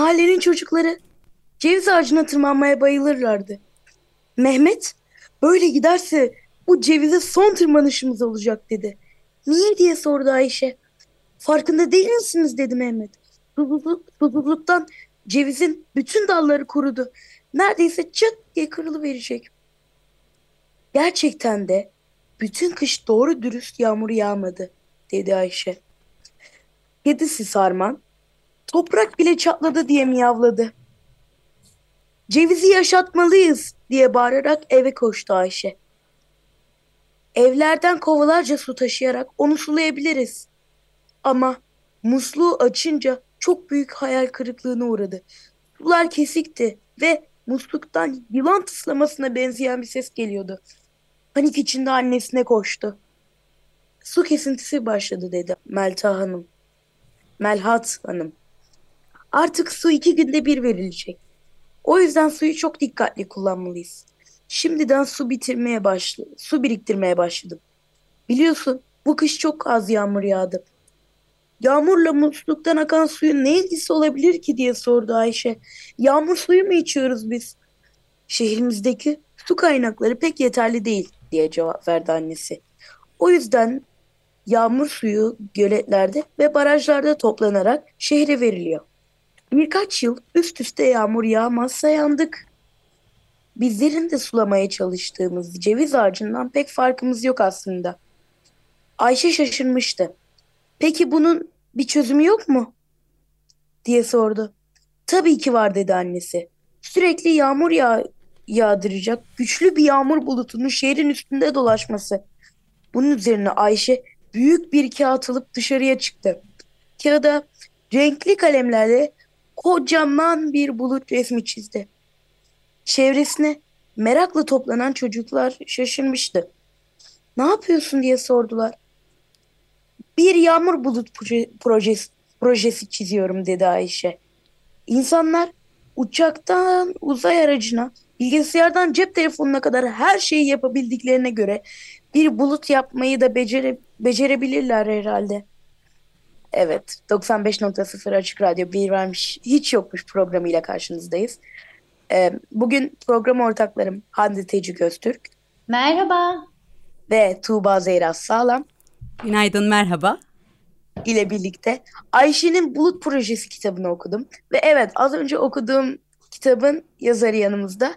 Mahallenin çocukları ceviz ağacına tırmanmaya bayılırlardı. Mehmet böyle giderse bu cevize son tırmanışımız olacak dedi. Niye diye sordu Ayşe. Farkında değil misiniz dedi Mehmet. Susuzluk, susuzluktan cevizin bütün dalları kurudu. Neredeyse çıt diye kırılıverecek. Gerçekten de bütün kış doğru dürüst yağmur yağmadı dedi Ayşe. Kedisi Sarman toprak bile çatladı diye miyavladı. Cevizi yaşatmalıyız diye bağırarak eve koştu Ayşe. Evlerden kovalarca su taşıyarak onu sulayabiliriz. Ama musluğu açınca çok büyük hayal kırıklığına uğradı. Sular kesikti ve musluktan yılan tıslamasına benzeyen bir ses geliyordu. Panik içinde annesine koştu. Su kesintisi başladı dedi Melta Hanım. Melhat Hanım. Artık su iki günde bir verilecek. O yüzden suyu çok dikkatli kullanmalıyız. Şimdiden su bitirmeye başladı. Su biriktirmeye başladım. Biliyorsun bu kış çok az yağmur yağdı. Yağmurla musluktan akan suyun ne ilgisi olabilir ki diye sordu Ayşe. Yağmur suyu mu içiyoruz biz? Şehrimizdeki su kaynakları pek yeterli değil diye cevap verdi annesi. O yüzden yağmur suyu göletlerde ve barajlarda toplanarak şehre veriliyor. Birkaç yıl üst üste yağmur yağmazsa yandık. Bizlerin de sulamaya çalıştığımız ceviz ağacından pek farkımız yok aslında. Ayşe şaşırmıştı. Peki bunun bir çözümü yok mu? diye sordu. Tabii ki var dedi annesi. Sürekli yağmur yağ yağdıracak güçlü bir yağmur bulutunun şehrin üstünde dolaşması. Bunun üzerine Ayşe büyük bir kağıt alıp dışarıya çıktı. Kağıda renkli kalemlerle kocaman bir bulut resmi çizdi. Çevresine merakla toplanan çocuklar şaşırmıştı. Ne yapıyorsun diye sordular. Bir yağmur bulut proje, projesi, projesi çiziyorum dedi Ayşe. İnsanlar uçaktan uzay aracına, bilgisayardan cep telefonuna kadar her şeyi yapabildiklerine göre bir bulut yapmayı da becere, becerebilirler herhalde. Evet, 95.0 Açık Radyo bir vermiş hiç yokmuş programıyla karşınızdayız. Ee, bugün program ortaklarım Hande Teci Göztürk. Merhaba. Ve Tuğba Zeyra Sağlam. Günaydın, merhaba. ile birlikte Ayşe'nin Bulut Projesi kitabını okudum. Ve evet az önce okuduğum kitabın yazarı yanımızda.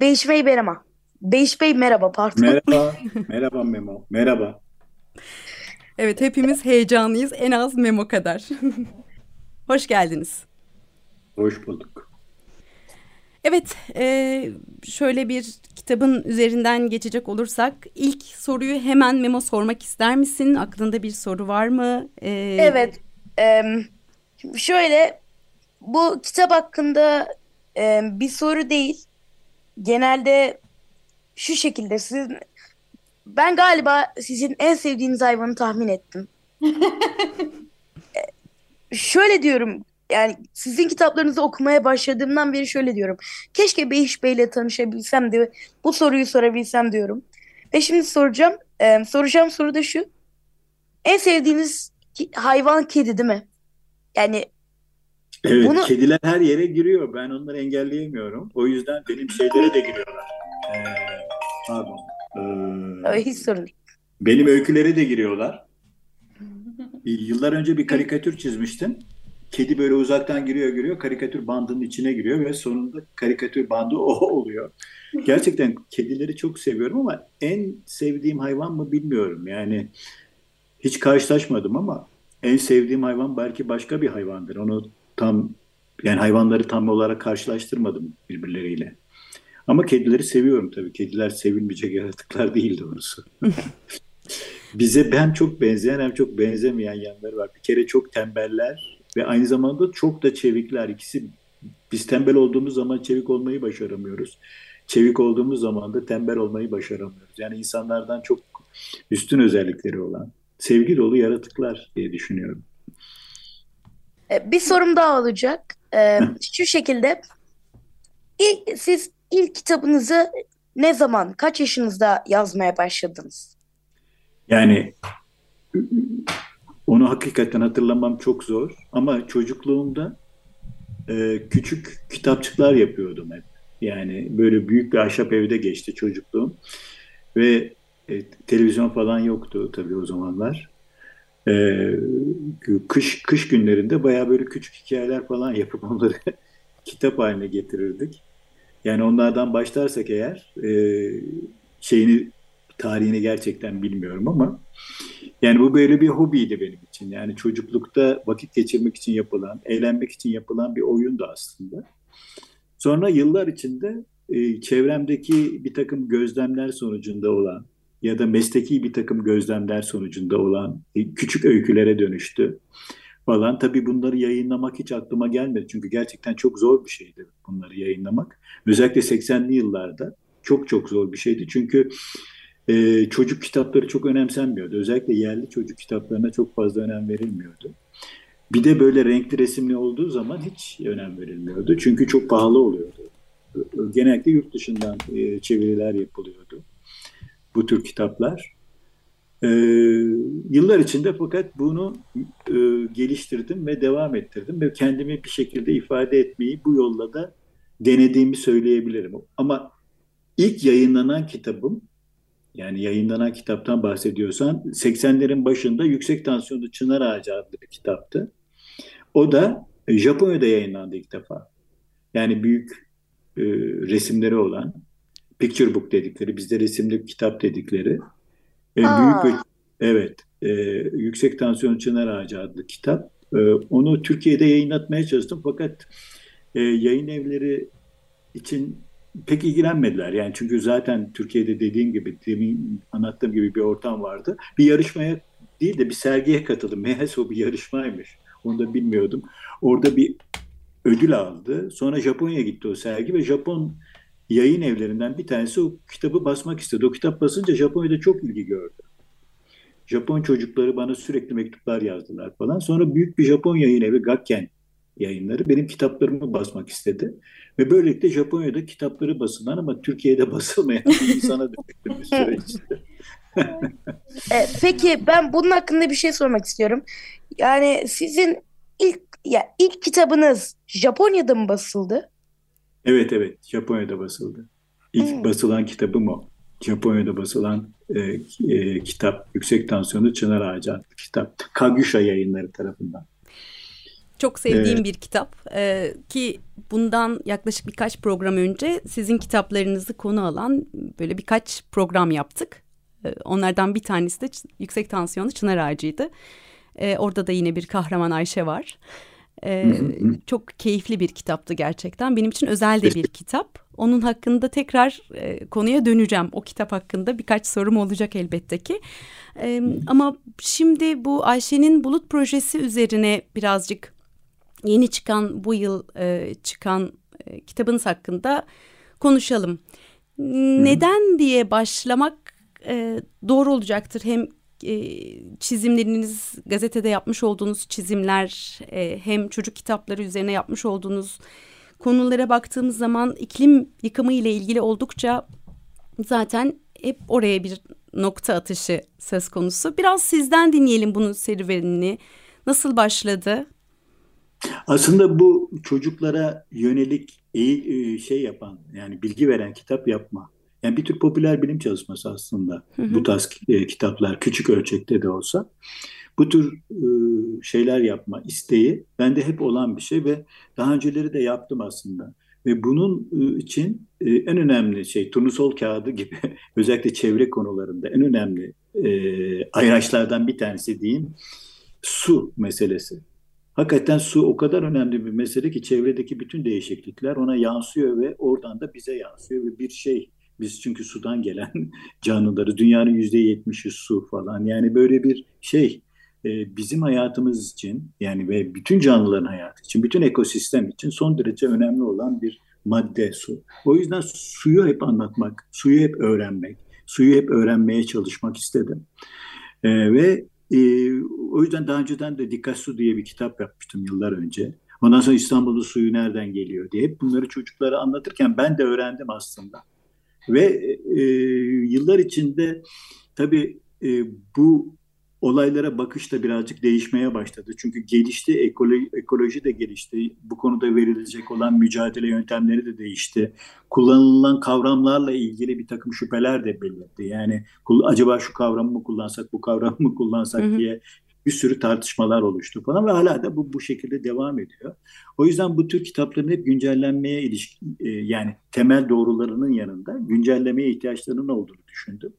Beyiş Bey merhaba. Beyiş Bey merhaba pardon. Merhaba, merhaba Memo, merhaba. Evet hepimiz heyecanlıyız en az Memo kadar. Hoş geldiniz. Hoş bulduk. Evet e, şöyle bir kitabın üzerinden geçecek olursak ilk soruyu hemen Memo sormak ister misin? Aklında bir soru var mı? Ee... Evet. E, şöyle bu kitap hakkında e, bir soru değil. Genelde şu şekilde sizin ben galiba sizin en sevdiğiniz hayvanı tahmin ettim. şöyle diyorum yani sizin kitaplarınızı okumaya başladığımdan beri şöyle diyorum. Keşke Beyiş Bey'le tanışabilsem de bu soruyu sorabilsem diyorum. Ve şimdi soracağım. E, soracağım soru da şu. En sevdiğiniz hayvan kedi değil mi? Yani Evet, bunu... kediler her yere giriyor. Ben onları engelleyemiyorum. O yüzden benim şeylere de giriyorlar. Ee, pardon. Değil. Benim öykülere de giriyorlar. Yıllar önce bir karikatür çizmiştim. Kedi böyle uzaktan giriyor giriyor karikatür bandının içine giriyor ve sonunda karikatür bandı o oluyor. Gerçekten kedileri çok seviyorum ama en sevdiğim hayvan mı bilmiyorum. Yani hiç karşılaşmadım ama en sevdiğim hayvan belki başka bir hayvandır. Onu tam yani hayvanları tam olarak karşılaştırmadım birbirleriyle. Ama kedileri seviyorum tabii. Kediler sevilmeyecek yaratıklar değil doğrusu. Bize hem çok benzeyen hem çok benzemeyen yanları var. Bir kere çok tembeller. Ve aynı zamanda çok da çevikler. İkisi biz tembel olduğumuz zaman çevik olmayı başaramıyoruz. Çevik olduğumuz zaman da tembel olmayı başaramıyoruz. Yani insanlardan çok üstün özellikleri olan sevgi dolu yaratıklar diye düşünüyorum. E, bir sorum daha olacak. Ee, şu şekilde ilk, siz ilk kitabınızı ne zaman, kaç yaşınızda yazmaya başladınız? Yani onu hakikaten hatırlamam çok zor ama çocukluğumda e, küçük kitapçıklar yapıyordum hep. Yani böyle büyük bir ahşap evde geçti çocukluğum ve e, televizyon falan yoktu tabii o zamanlar. E, kış kış günlerinde bayağı böyle küçük hikayeler falan yapıp onları kitap haline getirirdik. Yani onlardan başlarsak eğer e, şeyini tarihini gerçekten bilmiyorum ama yani bu böyle bir hobiydi benim için. Yani çocuklukta vakit geçirmek için yapılan, eğlenmek için yapılan bir oyundu aslında. Sonra yıllar içinde e, çevremdeki bir takım gözlemler sonucunda olan ya da mesleki bir takım gözlemler sonucunda olan e, küçük öykülere dönüştü falan. Tabii bunları yayınlamak hiç aklıma gelmedi. Çünkü gerçekten çok zor bir şeydi bunları yayınlamak. Özellikle 80'li yıllarda çok çok zor bir şeydi. Çünkü e, çocuk kitapları çok önemsenmiyordu. Özellikle yerli çocuk kitaplarına çok fazla önem verilmiyordu. Bir de böyle renkli resimli olduğu zaman hiç önem verilmiyordu. Çünkü çok pahalı oluyordu. Genellikle yurt dışından e, çeviriler yapılıyordu bu tür kitaplar. E, yıllar içinde fakat bunu e, geliştirdim ve devam ettirdim ve kendimi bir şekilde ifade etmeyi bu yolla da denediğimi söyleyebilirim. Ama ilk yayınlanan kitabım yani yayınlanan kitaptan bahsediyorsan 80'lerin başında Yüksek Tansiyonlu Çınar Ağacı adlı bir kitaptı. O da Japonya'da yayınlandı ilk defa. Yani büyük e, resimleri olan picture book dedikleri, bizde resimli kitap dedikleri. E, büyük bir, evet, e, Yüksek Tansiyon Çınar Ağacı adlı kitap. E, onu Türkiye'de yayınlatmaya çalıştım fakat e, yayın evleri için pek ilgilenmediler. Yani çünkü zaten Türkiye'de dediğim gibi, demin anlattığım gibi bir ortam vardı. Bir yarışmaya değil de bir sergiye katıldım. Meğerse o bir yarışmaymış. Onu da bilmiyordum. Orada bir ödül aldı. Sonra Japonya'ya gitti o sergi ve Japon yayın evlerinden bir tanesi o kitabı basmak istedi. O kitap basınca Japonya'da çok ilgi gördü. Japon çocukları bana sürekli mektuplar yazdılar falan. Sonra büyük bir Japon yayın evi Gakken yayınları benim kitaplarımı basmak istedi. Ve böylelikle Japonya'da kitapları basılan ama Türkiye'de basılmayan bir insana dönüştüm bir süreçte. e, peki ben bunun hakkında bir şey sormak istiyorum. Yani sizin ilk ya ilk kitabınız Japonya'da mı basıldı? Evet evet Japonya'da basıldı. İlk hmm. basılan kitabım o. Japonya'da basılan e, e, kitap Yüksek Tansiyonlu Çınar Ağacı adlı kitap. Kagüşa yayınları tarafından. Çok sevdiğim ee, bir kitap ee, ki bundan yaklaşık birkaç program önce sizin kitaplarınızı konu alan böyle birkaç program yaptık. Ee, onlardan bir tanesi de yüksek tansiyonlu çınar ağacıydı. Ee, orada da yine bir kahraman Ayşe var. Ee, çok keyifli bir kitaptı gerçekten. Benim için özel de bir kitap. Onun hakkında tekrar e, konuya döneceğim. O kitap hakkında birkaç sorum olacak elbette ki. E, ama şimdi bu Ayşe'nin Bulut projesi üzerine birazcık yeni çıkan bu yıl e, çıkan e, kitabınız hakkında konuşalım. Neden diye başlamak e, doğru olacaktır. Hem e, çizimleriniz, gazetede yapmış olduğunuz çizimler, e, hem çocuk kitapları üzerine yapmış olduğunuz konulara baktığımız zaman iklim yıkımı ile ilgili oldukça zaten hep oraya bir nokta atışı söz konusu. Biraz sizden dinleyelim bunun serüvenini. Nasıl başladı? Aslında bu çocuklara yönelik iyi şey yapan yani bilgi veren kitap yapma yani bir tür popüler bilim çalışması aslında hı hı. bu tarz e, kitaplar küçük ölçekte de olsa. Bu tür e, şeyler yapma isteği bende hep olan bir şey ve daha önceleri de yaptım aslında. Ve bunun e, için e, en önemli şey turnusol kağıdı gibi özellikle çevre konularında en önemli e, ayraçlardan bir tanesi diyeyim su meselesi. Hakikaten su o kadar önemli bir mesele ki çevredeki bütün değişiklikler ona yansıyor ve oradan da bize yansıyor ve bir şey biz çünkü sudan gelen canlıları, dünyanın yüzde yetmişi su falan. Yani böyle bir şey, e, bizim hayatımız için yani ve bütün canlıların hayatı için, bütün ekosistem için son derece önemli olan bir madde su. O yüzden suyu hep anlatmak, suyu hep öğrenmek, suyu hep öğrenmeye çalışmak istedim. E, ve e, o yüzden daha önceden de Dikkat Su diye bir kitap yapmıştım yıllar önce. Ondan sonra İstanbul'un suyu nereden geliyor diye hep bunları çocuklara anlatırken ben de öğrendim aslında. Ve e, yıllar içinde tabii e, bu olaylara bakış da birazcık değişmeye başladı. Çünkü gelişti, ekoloji, ekoloji de gelişti. Bu konuda verilecek olan mücadele yöntemleri de değişti. Kullanılan kavramlarla ilgili bir takım şüpheler de belirdi. Yani acaba şu kavramı mı kullansak, bu kavramı mı kullansak hı hı. diye bir sürü tartışmalar oluştu falan ve hala da bu bu şekilde devam ediyor. O yüzden bu tür kitapların hep güncellenmeye ilişkin e, yani temel doğrularının yanında güncellemeye ihtiyaçlarının olduğunu düşündüm.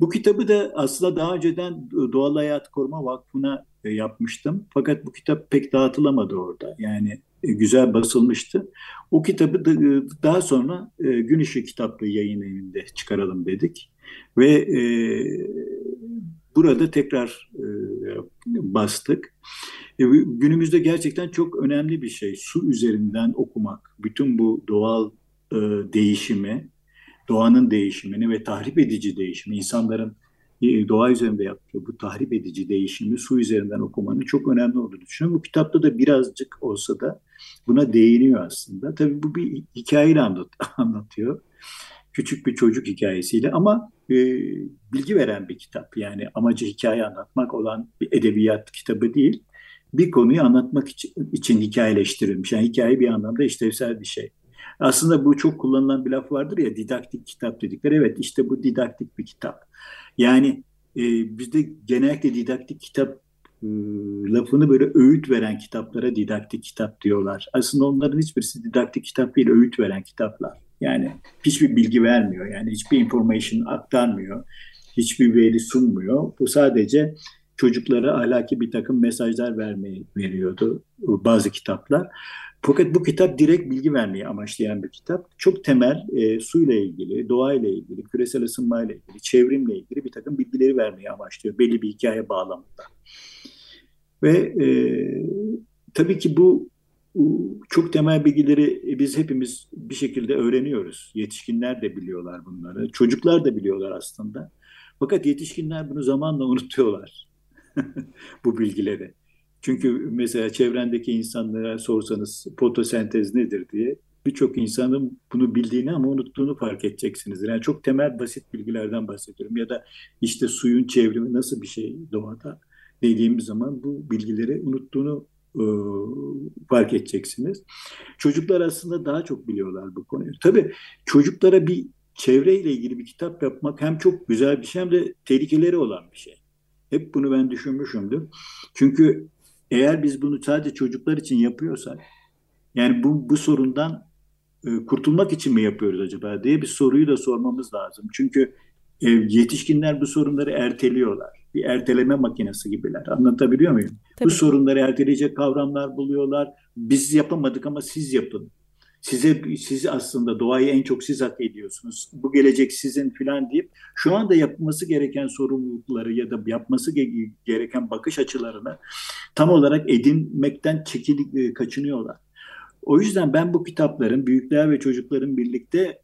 Bu kitabı da aslında daha önceden Doğal Hayat Koruma Vakfı'na e, yapmıştım. Fakat bu kitap pek dağıtılamadı orada. Yani e, güzel basılmıştı. O kitabı da, e, daha sonra Gün Işığı Kitaplığı yayın evinde çıkaralım dedik. Ve burada tekrar bastık. günümüzde gerçekten çok önemli bir şey. Su üzerinden okumak, bütün bu doğal değişimi, doğanın değişimini ve tahrip edici değişimi, insanların e, doğa üzerinde yaptığı bu tahrip edici değişimi su üzerinden okumanın çok önemli olduğunu düşünüyorum. Bu kitapta da birazcık olsa da buna değiniyor aslında. Tabii bu bir hikayeyle anlat, anlatıyor. Küçük bir çocuk hikayesiyle ama e, bilgi veren bir kitap. Yani amacı hikaye anlatmak olan bir edebiyat kitabı değil. Bir konuyu anlatmak için, için hikayeleştirilmiş. Yani hikaye bir anlamda işlevsel bir şey. Aslında bu çok kullanılan bir laf vardır ya didaktik kitap dedikleri. Evet işte bu didaktik bir kitap. Yani e, bizde genellikle didaktik kitap e, lafını böyle öğüt veren kitaplara didaktik kitap diyorlar. Aslında onların hiçbirisi didaktik kitap değil, öğüt veren kitaplar. Yani hiçbir bilgi vermiyor, yani hiçbir information aktarmıyor, hiçbir veri sunmuyor. Bu sadece çocuklara ahlaki bir takım mesajlar vermeyi veriyordu bazı kitaplar. Fakat bu kitap direkt bilgi vermeyi amaçlayan bir kitap. Çok temel e, suyla ilgili, doğayla ilgili, küresel ısınmayla ilgili, çevrimle ilgili bir takım bilgileri vermeyi amaçlıyor belli bir hikaye bağlamında. Ve e, tabii ki bu çok temel bilgileri biz hepimiz bir şekilde öğreniyoruz. Yetişkinler de biliyorlar bunları. Çocuklar da biliyorlar aslında. Fakat yetişkinler bunu zamanla unutuyorlar. bu bilgileri. Çünkü mesela çevrendeki insanlara sorsanız fotosentez nedir diye birçok insanın bunu bildiğini ama unuttuğunu fark edeceksiniz. Yani çok temel basit bilgilerden bahsediyorum. Ya da işte suyun çevrimi nasıl bir şey doğada dediğimiz zaman bu bilgileri unuttuğunu e, fark edeceksiniz. Çocuklar aslında daha çok biliyorlar bu konuyu. Tabii çocuklara bir çevreyle ilgili bir kitap yapmak hem çok güzel bir şey hem de tehlikeleri olan bir şey. Hep bunu ben düşünmüşümdür. Çünkü eğer biz bunu sadece çocuklar için yapıyorsak, yani bu, bu sorundan e, kurtulmak için mi yapıyoruz acaba diye bir soruyu da sormamız lazım. Çünkü e, yetişkinler bu sorunları erteliyorlar. Bir erteleme makinesi gibiler. Anlatabiliyor muyum? Tabii. Bu sorunları erteleyecek kavramlar buluyorlar. Biz yapamadık ama siz yapın size siz aslında doğayı en çok siz hak ediyorsunuz. Bu gelecek sizin filan deyip şu anda yapılması gereken sorumlulukları ya da yapması gereken bakış açılarını tam olarak edinmekten çekil e, kaçınıyorlar. O yüzden ben bu kitapların büyükler ve çocukların birlikte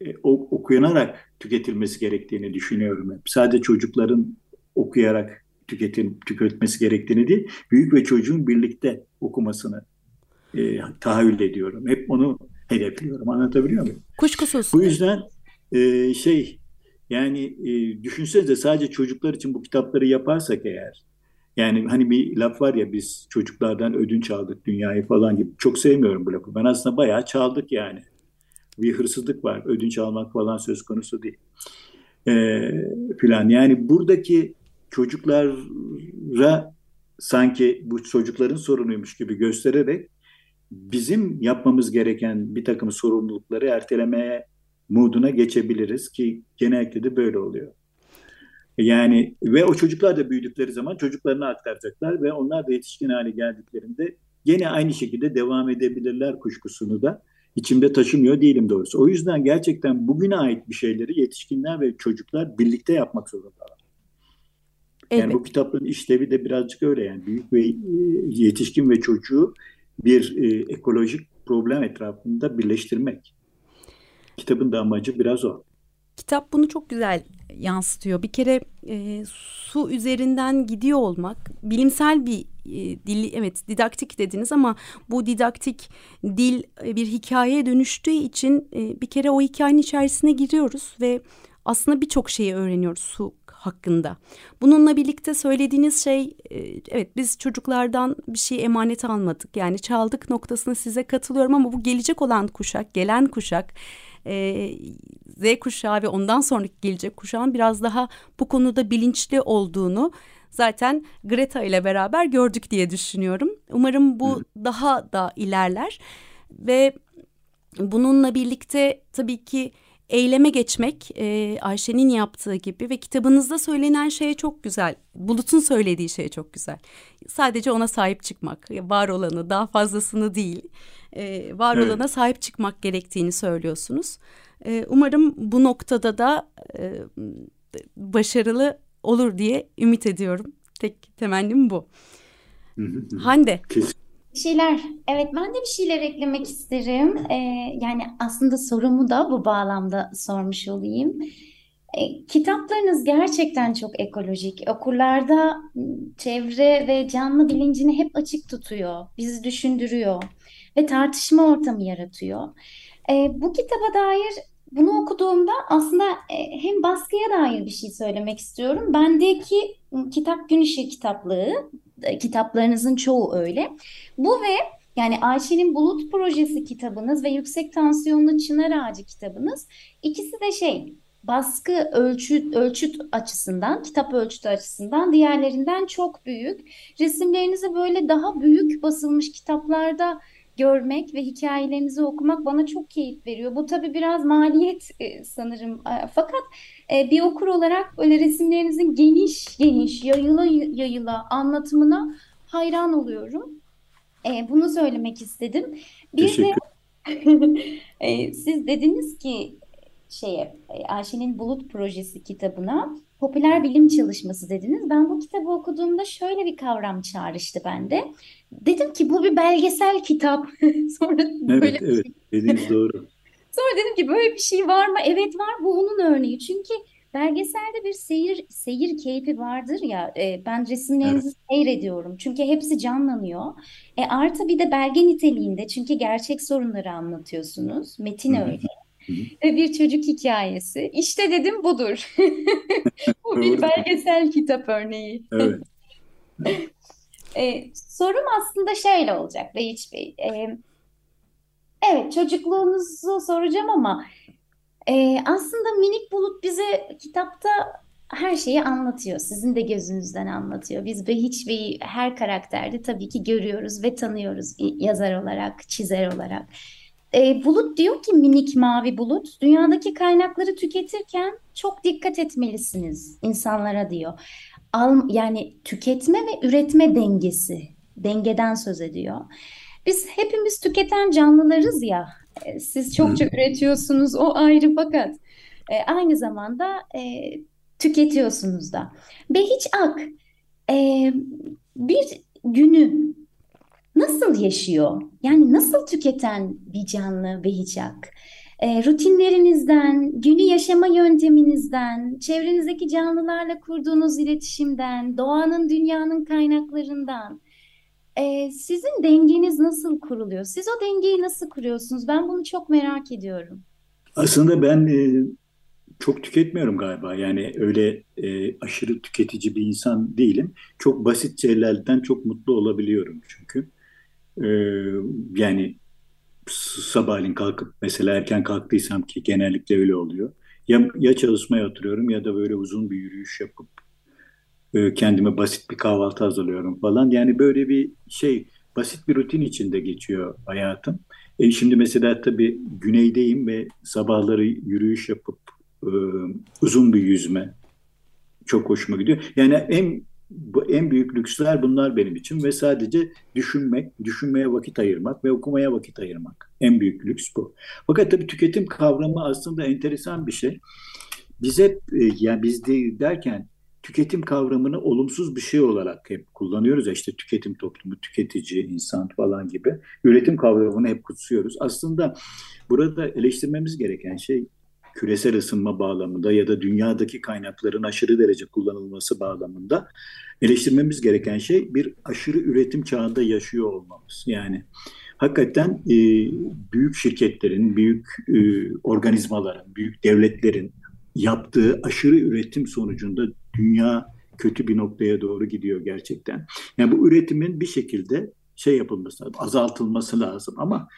e, okuyanarak tüketilmesi gerektiğini düşünüyorum. Sadece çocukların okuyarak tüketim, tüketmesi gerektiğini değil, büyük ve çocuğun birlikte okumasını e, tahayyül ediyorum. Hep onu hedefliyorum. Anlatabiliyor muyum? Kuşkusuz. Bu yüzden e, şey yani e, düşünsenize sadece çocuklar için bu kitapları yaparsak eğer yani hani bir laf var ya biz çocuklardan ödünç aldık dünyayı falan gibi. Çok sevmiyorum bu lafı. Ben aslında bayağı çaldık yani. Bir hırsızlık var. Ödünç almak falan söz konusu değil. Ee, filan. Yani buradaki çocuklara sanki bu çocukların sorunuymuş gibi göstererek bizim yapmamız gereken bir takım sorumlulukları ertelemeye moduna geçebiliriz ki genellikle de böyle oluyor. Yani ve o çocuklar da büyüdükleri zaman çocuklarına aktaracaklar ve onlar da yetişkin hale geldiklerinde gene aynı şekilde devam edebilirler kuşkusunu da içimde taşımıyor değilim doğrusu. O yüzden gerçekten bugüne ait bir şeyleri yetişkinler ve çocuklar birlikte yapmak zorundalar. Yani bu kitapların işlevi de birazcık öyle yani büyük ve e, yetişkin ve çocuğu bir e, ekolojik problem etrafında birleştirmek. Kitabın da amacı biraz o. Kitap bunu çok güzel yansıtıyor. Bir kere e, su üzerinden gidiyor olmak bilimsel bir e, dil evet didaktik dediniz ama bu didaktik dil e, bir hikayeye dönüştüğü için e, bir kere o hikayenin içerisine giriyoruz ve aslında birçok şeyi öğreniyoruz su hakkında. Bununla birlikte söylediğiniz şey e, evet biz çocuklardan bir şey emanet almadık. Yani çaldık noktasına size katılıyorum ama bu gelecek olan kuşak, gelen kuşak e, Z kuşağı ve ondan sonraki gelecek kuşağın biraz daha bu konuda bilinçli olduğunu zaten Greta ile beraber gördük diye düşünüyorum. Umarım bu daha da ilerler ve bununla birlikte tabii ki eyleme geçmek e, Ayşe'nin yaptığı gibi ve kitabınızda söylenen şey çok güzel. Bulut'un söylediği şey çok güzel. Sadece ona sahip çıkmak, var olanı daha fazlasını değil, e, var evet. olana sahip çıkmak gerektiğini söylüyorsunuz. E, umarım bu noktada da e, başarılı olur diye ümit ediyorum. Tek temennim bu. Hande. Kesin. Bir şeyler, evet ben de bir şeyler eklemek isterim. Ee, yani aslında sorumu da bu bağlamda sormuş olayım. E, kitaplarınız gerçekten çok ekolojik. Okurlarda çevre ve canlı bilincini hep açık tutuyor, bizi düşündürüyor ve tartışma ortamı yaratıyor. E, bu kitaba dair bunu okuduğumda aslında e, hem baskıya dair bir şey söylemek istiyorum. Bendeki kitap Gün Işığı kitaplığı, kitaplarınızın çoğu öyle. Bu ve yani Ayşe'nin Bulut Projesi kitabınız ve Yüksek Tansiyonlu Çınar Ağacı kitabınız ikisi de şey baskı ölçüt, ölçüt açısından, kitap ölçütü açısından diğerlerinden çok büyük. Resimlerinizi böyle daha büyük basılmış kitaplarda görmek ve hikayelerinizi okumak bana çok keyif veriyor. Bu tabii biraz maliyet e, sanırım. E, fakat e, bir okur olarak böyle resimlerinizin geniş geniş, yayıla yayıla anlatımına hayran oluyorum. Bunu söylemek istedim. Bir de siz dediniz ki şeye Ayşe'nin Bulut Projesi kitabına popüler bilim çalışması dediniz. Ben bu kitabı okuduğumda şöyle bir kavram çağrıştı bende. Dedim ki bu bir belgesel kitap. Sonra evet, böyle evet. Şey... Dediğiniz doğru. Sonra dedim ki böyle bir şey var mı? Evet var. Bu onun örneği. Çünkü belgeselde bir seyir seyir keyfi vardır ya. E, ben resimlerinizi evet. seyrediyorum. Çünkü hepsi canlanıyor. E, artı bir de belge niteliğinde. Çünkü gerçek sorunları anlatıyorsunuz. Metin öyle. Ve bir çocuk hikayesi. İşte dedim budur. Bu bir belgesel kitap örneği. Evet. Ee, sorum aslında şöyle olacak Beyiç Bey. Ee, evet çocukluğunuzu soracağım ama e, aslında Minik Bulut bize kitapta her şeyi anlatıyor. Sizin de gözünüzden anlatıyor. Biz Behiç Bey'i her karakterde tabii ki görüyoruz ve tanıyoruz yazar olarak, çizer olarak. E, bulut diyor ki minik mavi bulut, dünyadaki kaynakları tüketirken çok dikkat etmelisiniz insanlara diyor. Al, yani tüketme ve üretme dengesi, dengeden söz ediyor. Biz hepimiz tüketen canlılarız ya, e, siz çokça üretiyorsunuz o ayrı fakat e, aynı zamanda e, tüketiyorsunuz da. Behiç Ak e, bir günü nasıl yaşıyor? Yani nasıl tüketen bir canlı ve hicak? E, rutinlerinizden, günü yaşama yönteminizden, çevrenizdeki canlılarla kurduğunuz iletişimden, doğanın, dünyanın kaynaklarından e, sizin dengeniz nasıl kuruluyor? Siz o dengeyi nasıl kuruyorsunuz? Ben bunu çok merak ediyorum. Aslında ben e, çok tüketmiyorum galiba. Yani öyle e, aşırı tüketici bir insan değilim. Çok basit şeylerden çok mutlu olabiliyorum çünkü. Ee, yani sabahleyin kalkıp mesela erken kalktıysam ki genellikle öyle oluyor. Ya, ya çalışmaya oturuyorum ya da böyle uzun bir yürüyüş yapıp e, kendime basit bir kahvaltı hazırlıyorum falan. Yani böyle bir şey basit bir rutin içinde geçiyor hayatım. E şimdi mesela tabii güneydeyim ve sabahları yürüyüş yapıp e, uzun bir yüzme çok hoşuma gidiyor. Yani en bu en büyük lüksler bunlar benim için ve sadece düşünmek, düşünmeye vakit ayırmak ve okumaya vakit ayırmak. En büyük lüks bu. Fakat tabii tüketim kavramı aslında enteresan bir şey. Biz hep e, yani biz de derken tüketim kavramını olumsuz bir şey olarak hep kullanıyoruz ya işte tüketim toplumu, tüketici, insan falan gibi. Üretim kavramını hep kutsuyoruz. Aslında burada eleştirmemiz gereken şey küresel ısınma bağlamında ya da dünyadaki kaynakların aşırı derece kullanılması bağlamında eleştirmemiz gereken şey bir aşırı üretim çağında yaşıyor olmamız. Yani hakikaten e, büyük şirketlerin, büyük e, organizmaların, büyük devletlerin yaptığı aşırı üretim sonucunda dünya kötü bir noktaya doğru gidiyor gerçekten. Yani bu üretimin bir şekilde şey yapılması lazım, azaltılması lazım ama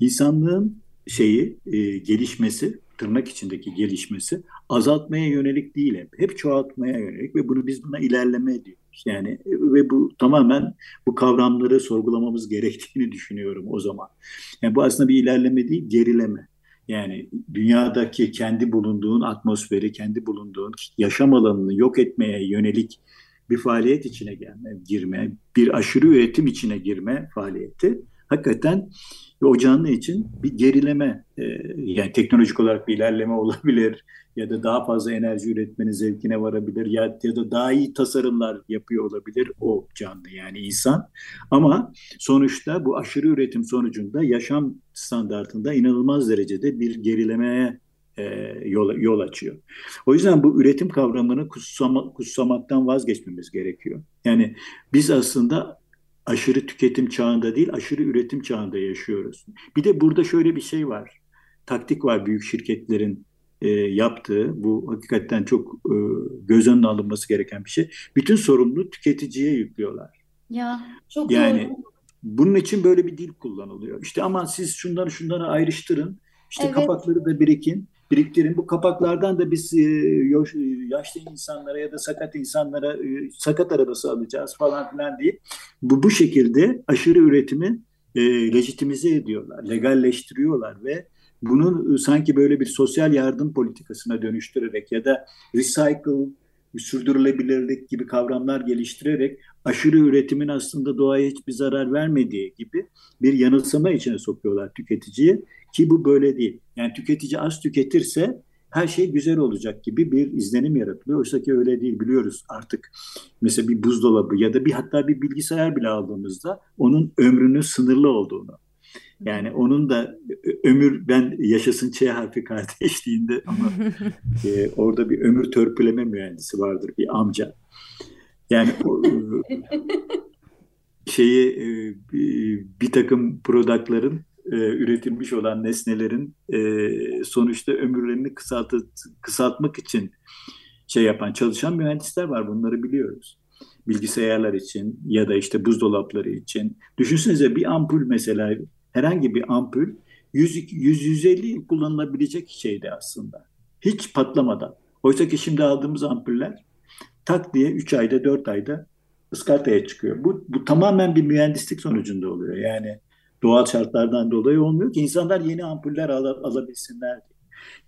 insanlığın şeyi e, gelişmesi tırnak içindeki gelişmesi azaltmaya yönelik değil hep. Hep çoğaltmaya yönelik ve bunu biz buna ilerleme ediyoruz. Yani ve bu tamamen bu kavramları sorgulamamız gerektiğini düşünüyorum o zaman. Yani bu aslında bir ilerleme değil, gerileme. Yani dünyadaki kendi bulunduğun atmosferi, kendi bulunduğun yaşam alanını yok etmeye yönelik bir faaliyet içine gelme, girme, bir aşırı üretim içine girme faaliyeti hakikaten ve o canlı için bir gerileme e, yani teknolojik olarak bir ilerleme olabilir ya da daha fazla enerji üretmenin zevkine varabilir ya, ya da daha iyi tasarımlar yapıyor olabilir o canlı yani insan. Ama sonuçta bu aşırı üretim sonucunda yaşam standartında inanılmaz derecede bir gerilemeye e, yol, yol açıyor. O yüzden bu üretim kavramını kutsama, kutsamaktan vazgeçmemiz gerekiyor. Yani biz aslında aşırı tüketim çağında değil, aşırı üretim çağında yaşıyoruz. Bir de burada şöyle bir şey var. Taktik var büyük şirketlerin e, yaptığı. Bu hakikaten çok e, göz önüne alınması gereken bir şey. Bütün sorumluluğu tüketiciye yüklüyorlar. Ya çok yani doğru. bunun için böyle bir dil kullanılıyor. İşte aman siz şunları şunları ayrıştırın. İşte Evet. kapakları da birikin biriktirin. Bu kapaklardan da biz e, yoş- yaşlı insanlara ya da sakat insanlara e, sakat arabası alacağız falan filan diye bu bu şekilde aşırı üretimi e, lejitimize ediyorlar, legalleştiriyorlar ve bunu e, sanki böyle bir sosyal yardım politikasına dönüştürerek ya da recycle, sürdürülebilirlik gibi kavramlar geliştirerek aşırı üretimin aslında doğaya hiçbir zarar vermediği gibi bir yanılsama içine sokuyorlar tüketiciyi ki bu böyle değil. Yani tüketici az tüketirse her şey güzel olacak gibi bir izlenim yaratılıyor. Oysa ki öyle değil biliyoruz artık. Mesela bir buzdolabı ya da bir hatta bir bilgisayar bile aldığımızda onun ömrünün sınırlı olduğunu. Yani onun da ömür ben yaşasın Ç harfi kardeşliğinde ama e, orada bir ömür törpüleme mühendisi vardır bir amca. Yani o, şeyi e, bir takım productların e, üretilmiş olan nesnelerin e, sonuçta ömürlerini kısaltı, kısaltmak için şey yapan çalışan mühendisler var bunları biliyoruz. Bilgisayarlar için ya da işte buzdolapları için. Düşünsenize bir ampul mesela herhangi bir ampul 100-150 yıl kullanılabilecek şeydi aslında. Hiç patlamadan. Oysa ki şimdi aldığımız ampuller tak diye 3 ayda 4 ayda ıskartaya çıkıyor. Bu, bu tamamen bir mühendislik sonucunda oluyor. Yani doğal şartlardan dolayı olmuyor ki insanlar yeni ampuller al, alabilsinler diye.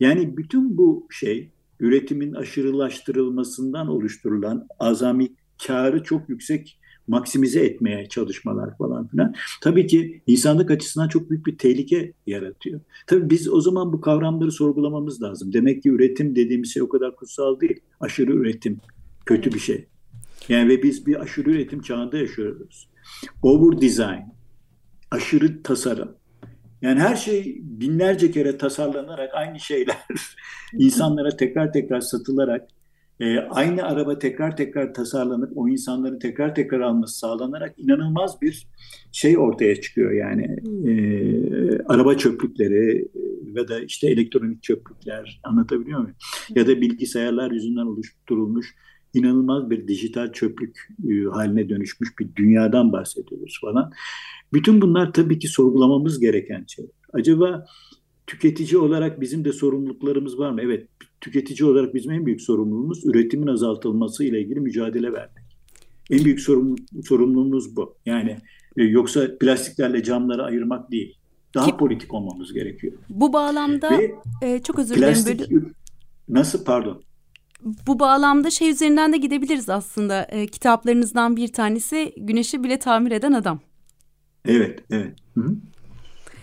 Yani bütün bu şey üretimin aşırılaştırılmasından oluşturulan azami karı çok yüksek maksimize etmeye çalışmalar falan filan. Tabii ki insanlık açısından çok büyük bir tehlike yaratıyor. Tabii biz o zaman bu kavramları sorgulamamız lazım. Demek ki üretim dediğimiz şey o kadar kutsal değil. Aşırı üretim kötü bir şey. Yani ve biz bir aşırı üretim çağında yaşıyoruz. Over design, aşırı tasarım. Yani her şey binlerce kere tasarlanarak aynı şeyler insanlara tekrar tekrar satılarak e, aynı araba tekrar tekrar tasarlanıp o insanların tekrar tekrar alması sağlanarak inanılmaz bir şey ortaya çıkıyor yani e, araba çöplükleri ve da işte elektronik çöplükler anlatabiliyor muyum? Ya da bilgisayarlar yüzünden oluşturulmuş inanılmaz bir dijital çöplük e, haline dönüşmüş bir dünyadan bahsediyoruz falan. Bütün bunlar tabii ki sorgulamamız gereken şey. Acaba tüketici olarak bizim de sorumluluklarımız var mı? Evet, tüketici olarak bizim en büyük sorumluluğumuz üretimin azaltılması ile ilgili mücadele vermek. En büyük sorumlu, sorumluluğumuz bu. Yani e, yoksa plastiklerle camları ayırmak değil. Daha Ki- politik olmamız gerekiyor. Bu bağlamda Ve e, çok özür dilerim. plastik Böyle, nasıl pardon? Bu bağlamda şey üzerinden de gidebiliriz aslında. E, kitaplarınızdan bir tanesi Güneşi bile tamir eden adam. Evet, evet. Hı -hı.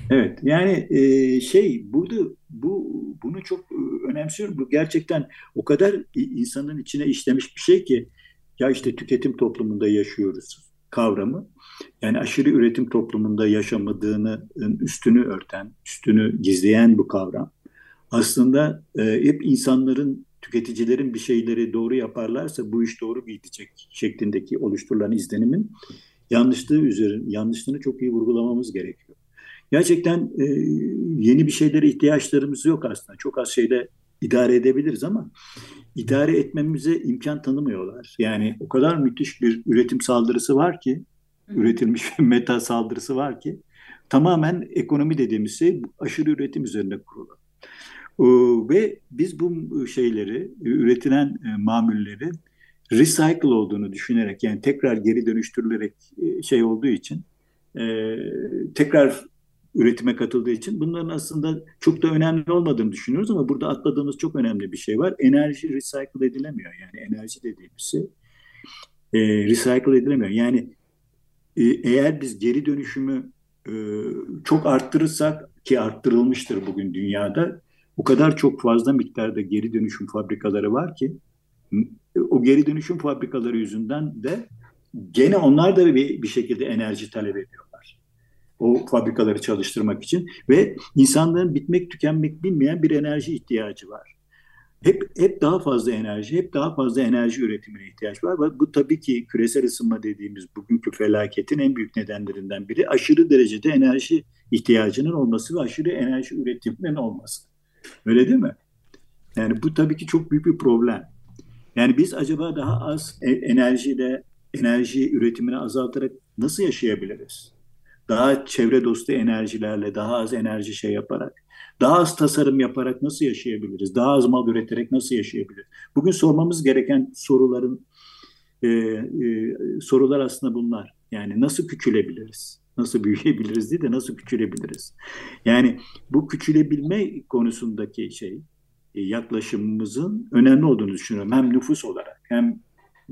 Evet yani e, şey burada bu bunu çok e, önemsiyorum. Bu gerçekten o kadar insanın içine işlemiş bir şey ki ya işte tüketim toplumunda yaşıyoruz kavramı. Yani aşırı üretim toplumunda yaşamadığını üstünü örten, üstünü gizleyen bu kavram. Aslında e, hep insanların, tüketicilerin bir şeyleri doğru yaparlarsa bu iş doğru gidecek şeklindeki oluşturulan izlenimin yanlışlığı üzerine, yanlışlığını çok iyi vurgulamamız gerekiyor. Gerçekten e, yeni bir şeylere ihtiyaçlarımız yok aslında. Çok az şeyle idare edebiliriz ama idare etmemize imkan tanımıyorlar. Yani o kadar müthiş bir üretim saldırısı var ki, üretilmiş bir meta saldırısı var ki tamamen ekonomi dediğimiz şey aşırı üretim üzerine kurulu. Ve biz bu şeyleri, üretilen e, mamulleri recycle olduğunu düşünerek yani tekrar geri dönüştürülerek e, şey olduğu için e, tekrar üretime katıldığı için bunların aslında çok da önemli olmadığını düşünüyoruz ama burada atladığımız çok önemli bir şey var. Enerji recycle edilemiyor. Yani enerji dediğimiz şey e, recycle edilemiyor. Yani e, eğer biz geri dönüşümü e, çok arttırırsak ki arttırılmıştır bugün dünyada o kadar çok fazla miktarda geri dönüşüm fabrikaları var ki o geri dönüşüm fabrikaları yüzünden de gene onlar da bir, bir şekilde enerji talep ediyorlar. O fabrikaları çalıştırmak için ve insanların bitmek tükenmek bilmeyen bir enerji ihtiyacı var. Hep hep daha fazla enerji, hep daha fazla enerji üretimine ihtiyaç var. Ve bu tabii ki küresel ısınma dediğimiz bugünkü felaketin en büyük nedenlerinden biri aşırı derecede enerji ihtiyacının olması ve aşırı enerji üretiminin olması. Öyle değil mi? Yani bu tabii ki çok büyük bir problem. Yani biz acaba daha az e, enerjiyle enerji üretimini azaltarak nasıl yaşayabiliriz? Daha çevre dostu enerjilerle, daha az enerji şey yaparak, daha az tasarım yaparak nasıl yaşayabiliriz? Daha az mal üreterek nasıl yaşayabiliriz? Bugün sormamız gereken soruların e, e, sorular aslında bunlar. Yani nasıl küçülebiliriz? Nasıl büyüyebiliriz değil de nasıl küçülebiliriz? Yani bu küçülebilme konusundaki şey, e, yaklaşımımızın önemli olduğunu düşünüyorum. Hem nüfus olarak hem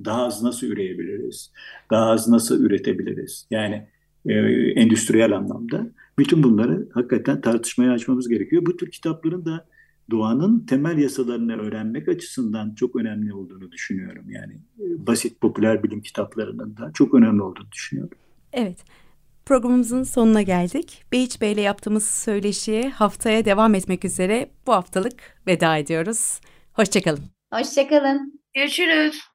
daha az nasıl üreyebiliriz, daha az nasıl üretebiliriz. Yani e, endüstriyel anlamda. Bütün bunları hakikaten tartışmaya açmamız gerekiyor. Bu tür kitapların da doğanın temel yasalarını öğrenmek açısından çok önemli olduğunu düşünüyorum. Yani e, basit popüler bilim kitaplarının da çok önemli olduğunu düşünüyorum. Evet. Programımızın sonuna geldik. Beyiç Bey ile yaptığımız söyleşiye haftaya devam etmek üzere bu haftalık veda ediyoruz. Hoşçakalın. Hoşçakalın. Görüşürüz.